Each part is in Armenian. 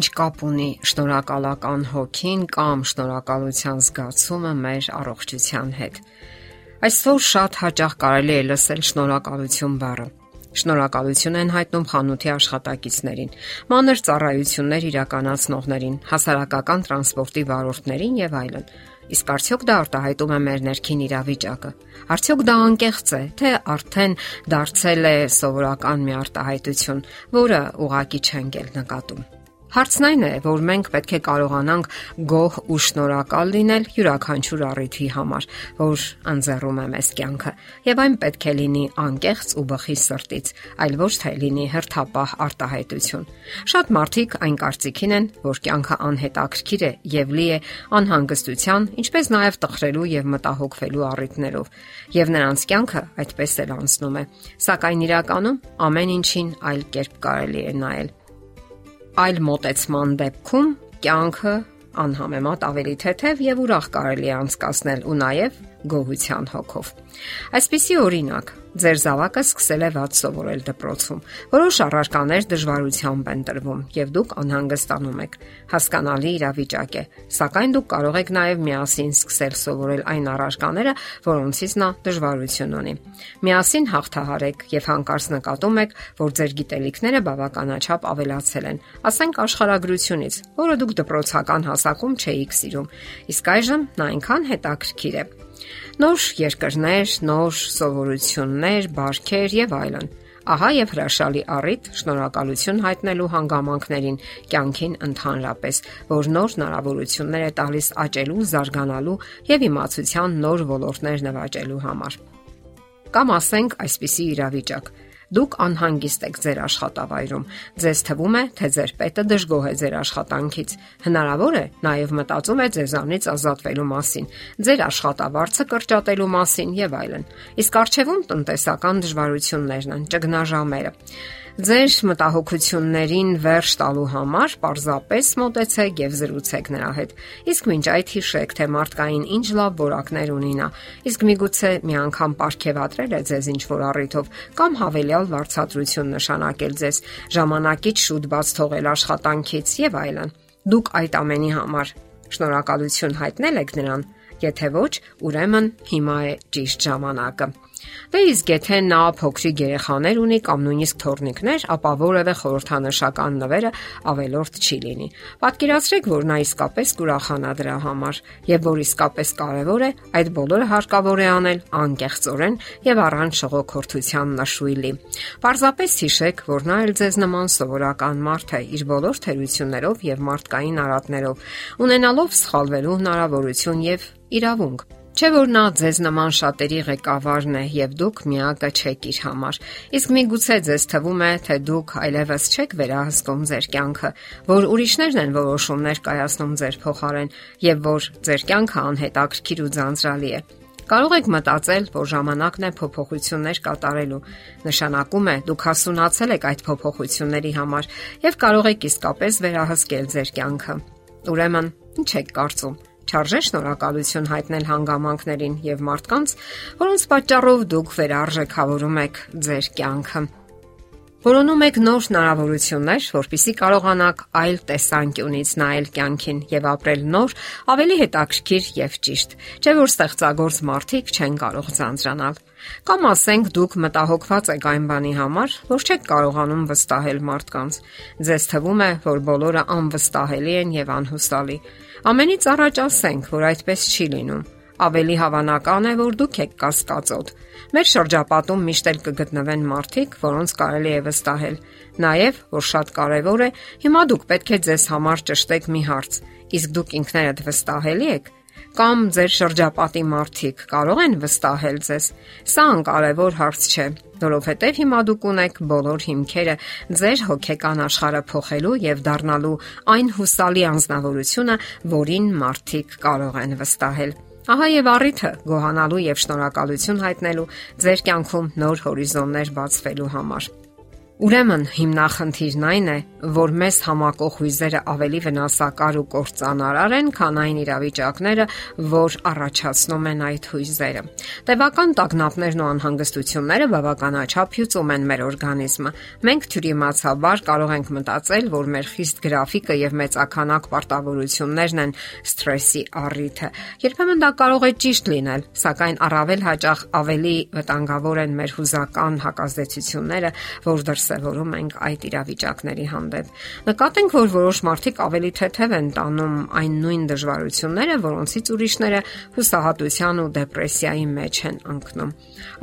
ինչ կապ ունի շնորհակալական հոգին կամ շնորհակալության զգացումը մեր առողջության հետ։ Այսօր շատ հաճախ կարելի է լսել շնորհակալություն բառը։ Շնորհակալություն են հայտնում խանութի աշխատակիցներին, մանր ծառայություններ իրականացնողներին, հասարակական տրանսպորտի վարորդներին եւ այլն։ Իսկ արդյոք դա արտահայտում է մեր ներքին իրավիճակը։ Արդյոք դա անկեղծ է, թե արդեն դարձել է սովորական մի արտահայտություն, որը ուղակի չենք նկատում։ Հարցն այն է, որ մենք պետք է կարողանանք գոհ ու շնորհակալ լինել յուրաքանչյուր առիթի համար, որ անձեռում է մեզ կյանքը, եւ այն պետք է լինի անկեղծ ու բխի սրտից, այլ ոչ թե լինի հերթապահ արտահայտություն։ Շատ մարդիկ այն կարծիքին են, որ կյանքը անհետաքրքիր է եւ լի է անհանգստության, ինչպես նաեւ տխրելու եւ մտահոգվելու առիթներով, եւ նրանց կյանքը այդպես էլ անցնում է։ Սակայն իրականում ամեն ինչին այլ կերպ կարելի է նայել այլ մոտեցման դեպքում կյանքը անհամեմատ ավելի թեթև եւ ուրախ կարելի անցկасնել ու նաեւ գոհության հոգով։ Այսպիսի օրինակ, Ձեր զավակը սկսել է ված սովորել դպրոցում։ Որոշ առարկաներ դժվարությամբ են տրվում եւ դուք անհանգստանում եք։ Հասկանալի իրավիճակ է, սակայն դուք կարող եք նաեւ միասին սկսել սովորել այն առարկաները, որոնցից նա դժվարություն ունի։ Միասին հաղթահարեք եւ հանկարծ նկատում եք, որ ձեր գիտելիքները բավականաչափ ավելացել են։ Ասենք աշխարհագրությունից, որը դուք դպրոցական հասակում չէիք սիրում։ Իսկ այժմ նա այնքան հետաքրքիր է Նոր երկրներ, նոր սովորություններ, բարքեր եւ այլն։ Ահա եւ հրաշալի առիթ շնորհակալություն հայտնելու հանգամանքներին կյանքին ընդհանրապես, որ նոր հնարավորություններ է տալիս աճելու, զարգանալու եւ իմացության նոր ոլորտներ նվաճելու համար։ Կամ ասենք այսպիսի իրավիճակ Դուք անհանգիստ եք ձեր աշխատավայրում։ Ձեզ թվում է, թե ձեր պետը դժգոհ է ձեր աշխատանքից։ Հնարավոր է նաև մտածում է ձեզանից ազատվելու մասին, ձեր աշխատավարձը կրճատելու մասին եւ այլն։ Իսկ արժևում տնտեսական դժվարություններն են, ճգնաժամերը։ Ձեր մտահոգություններին վերջ տալու համար պարզապես մտեցեք եւ զրուցեք նրա հետ։ Իսկ մինչ այդ հիշեք, թե մարդկային ինչ լավ որակներ ունի նա։ Իսկ միգուցե մի անգամ ապարքեվատրել է ձեզ ինչ որ առիթով կամ հավելյալ վարչատրություն նշանակել ձեզ, ժամանակից շուտ բաց թողել աշխատանքից եւ այլն։ Դուք այդ ամենի համար շնորհակալություն հայտնել եք նրան, եթե ոչ, ուրեմն հիմա է ճիշտ ժամանակը։ Դե իսկ եթե նա փոքրիկ երեխաներ ունի կամ նույնիսկ թորնիկներ, ապա որևէ խորհրդանշական նվերը ավելորդ չի լինի։ Պատկերացրեք, որ նա իսկապես կուրախանա դրա համար, եւ որ իսկապես կարեւոր է, այդ բոլորը հարկավոր է անել անկեղծորեն եւ առանց շողոքորթության նշույլի։ Պարզապես հիշեք, որ նա էլ ձեզ նման սովորական մարդ է իր բոլոր թերություններով եւ մարդկային արատներով, ունենալով սխալվելու հնարավորություն եւ իրավունք։ Չէ որ նա ձեզ նման շատերի ղեկավարն է եւ դուք միակը չեք իր համար։ Իսկ միգուցե ձեզ թվում է, թե դուք այլևս չեք վերահսկում ձեր կյանքը, որ ուրիշներն են որոշումներ կայացնում ձեր փոխարեն եւ որ ձեր կյանքը անհետաքրքիր ու ձանձրալի է։ Կարող եք մտածել, որ ժամանակն է փոփոխություններ կատարելու։ Նշանակում է, դուք հասունացել եք այդ փոփոխությունների համար եւ կարող եք իսկապես վերահսկել ձեր կյանքը։ Ուրեմն, ինչ եք կարծում Չարժե շնորհակալություն հայտնել հանգամանքներին եւ մարդկանց, որոնց պատճառով դուք վերարժեքավորում եք ձեր կյանքը։ Որոնում եք նոր հնարավորություններ, որpիսի կարողանաք այլ տեսանկյունից նայել կյանքին եւ ապրել նոր, ավելի հետաքրքիր եւ ճիշտ։ Չէ՞ որ ստեղծագործ մարդիկ չեն կարող ձանձրանալ։ Կամ ասենք դուք մտահոգված եք այն բանի համար, որ չեք կարողանում վստահել մարդկանց։ Ձեզ թվում է, որ բոլորը անվստահելի են եւ անհուսալի։ Ամենից առաջ ասենք, որ այդպես չի լինում։ Ավելի հավանական է, որ դուք եք կասկածոտ։ Մեր շրջապատում միշտ էլ կգտնվեն մարդիկ, որոնց կարելի է վստահել։ Նաև, որ շատ կարևոր է, հիմա դուք պետք է ձեզ համար ճշտեք մի հարց։ Իսկ դուք ինքներդ վստահելի եք կամ ձեր շրջապատի մարդիկ կարող են վստահել ձեզ։ Սա անկարևոր հարց չէ, որովհետև հիմա դուք ունեք բոլոր հիմքերը ձեր հոգեկան աշխարհը փոխելու եւ դառնալու այն հուսալի անznավորությունը, որին մարդիկ կարող են վստահել։ Ահա եւ առիթը գոհանալու եւ շնորհակալություն հայտնելու ձեր կյանքում նոր հորիզոններ բացվելու համար։ Ուրեմն հիմնախնդիրն այն է, որ մեզ համակող հույզերը ավելի վնասակար ու կործանարար են, քան այն իրավիճակները, որ առաջացնում են այդ հույզերը։ Տևական տագնապներն ու անհանգստությունները բավականաչափ հյուծում են մեր օրգանիզմը։ Մենք թյուրիմացաբար կարող ենք մտածել, որ մեր խիստ գրաֆիկը եւ մեծականակ պարտավորություններն են սթրեսի առիթը։ Երբեմն դա կարող է ճիշտ լինել, սակայն առավել հաճախ ավելի վտանգավոր են մեր հուզական հակազդեցությունները, որ դրս դրսևորում ենք այդ իրավիճակների հանդեպ։ Նկատենք, որ որոշ մարդիկ ավելի թեթև են տանում այն նույն դժվարությունները, որոնցից ուրիշները հուսահատության ու դեպրեսիայի մեջ են ընկնում։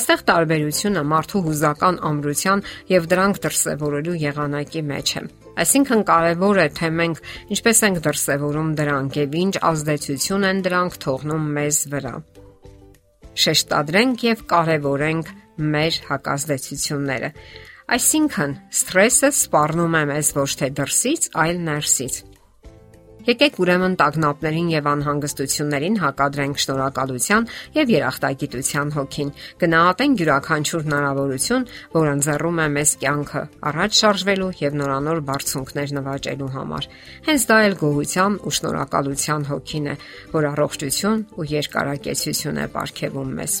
Այստեղ տարբերությունը մարդու հուզական ամրության եւ դրանք դրսևորելու եղանակի մեջ է։ Այսինքն կարևոր է թե մենք ինչպես ենք դրսևորում դրանք եւ ինչ ազդեցություն են դրանք թողնում մեզ վրա շեշտադրենք եւ կարևորենք մեր հակազդեցությունները։ Այսինքն, սթրեսը սպառնում է մեզ ոչ թե դրսից, այլ ներսից։ Եկեք ուրեմն տագնապներին եւ անհանգստություններին հակադրենք շնորհակալության եւ երախտագիտության հոգին։ Գնահատենք յուրաքանչյուր հնարավորություն, որ ընձեռում է մեզ կյանքը առաջ շարժվելու եւ նորանոր բարձունքներ նվաճելու համար։ Հենց դա էլ գոհության ու շնորհակալության հոգին է, որ առողջություն ու երկարակեցություն է ապարգևում մեզ։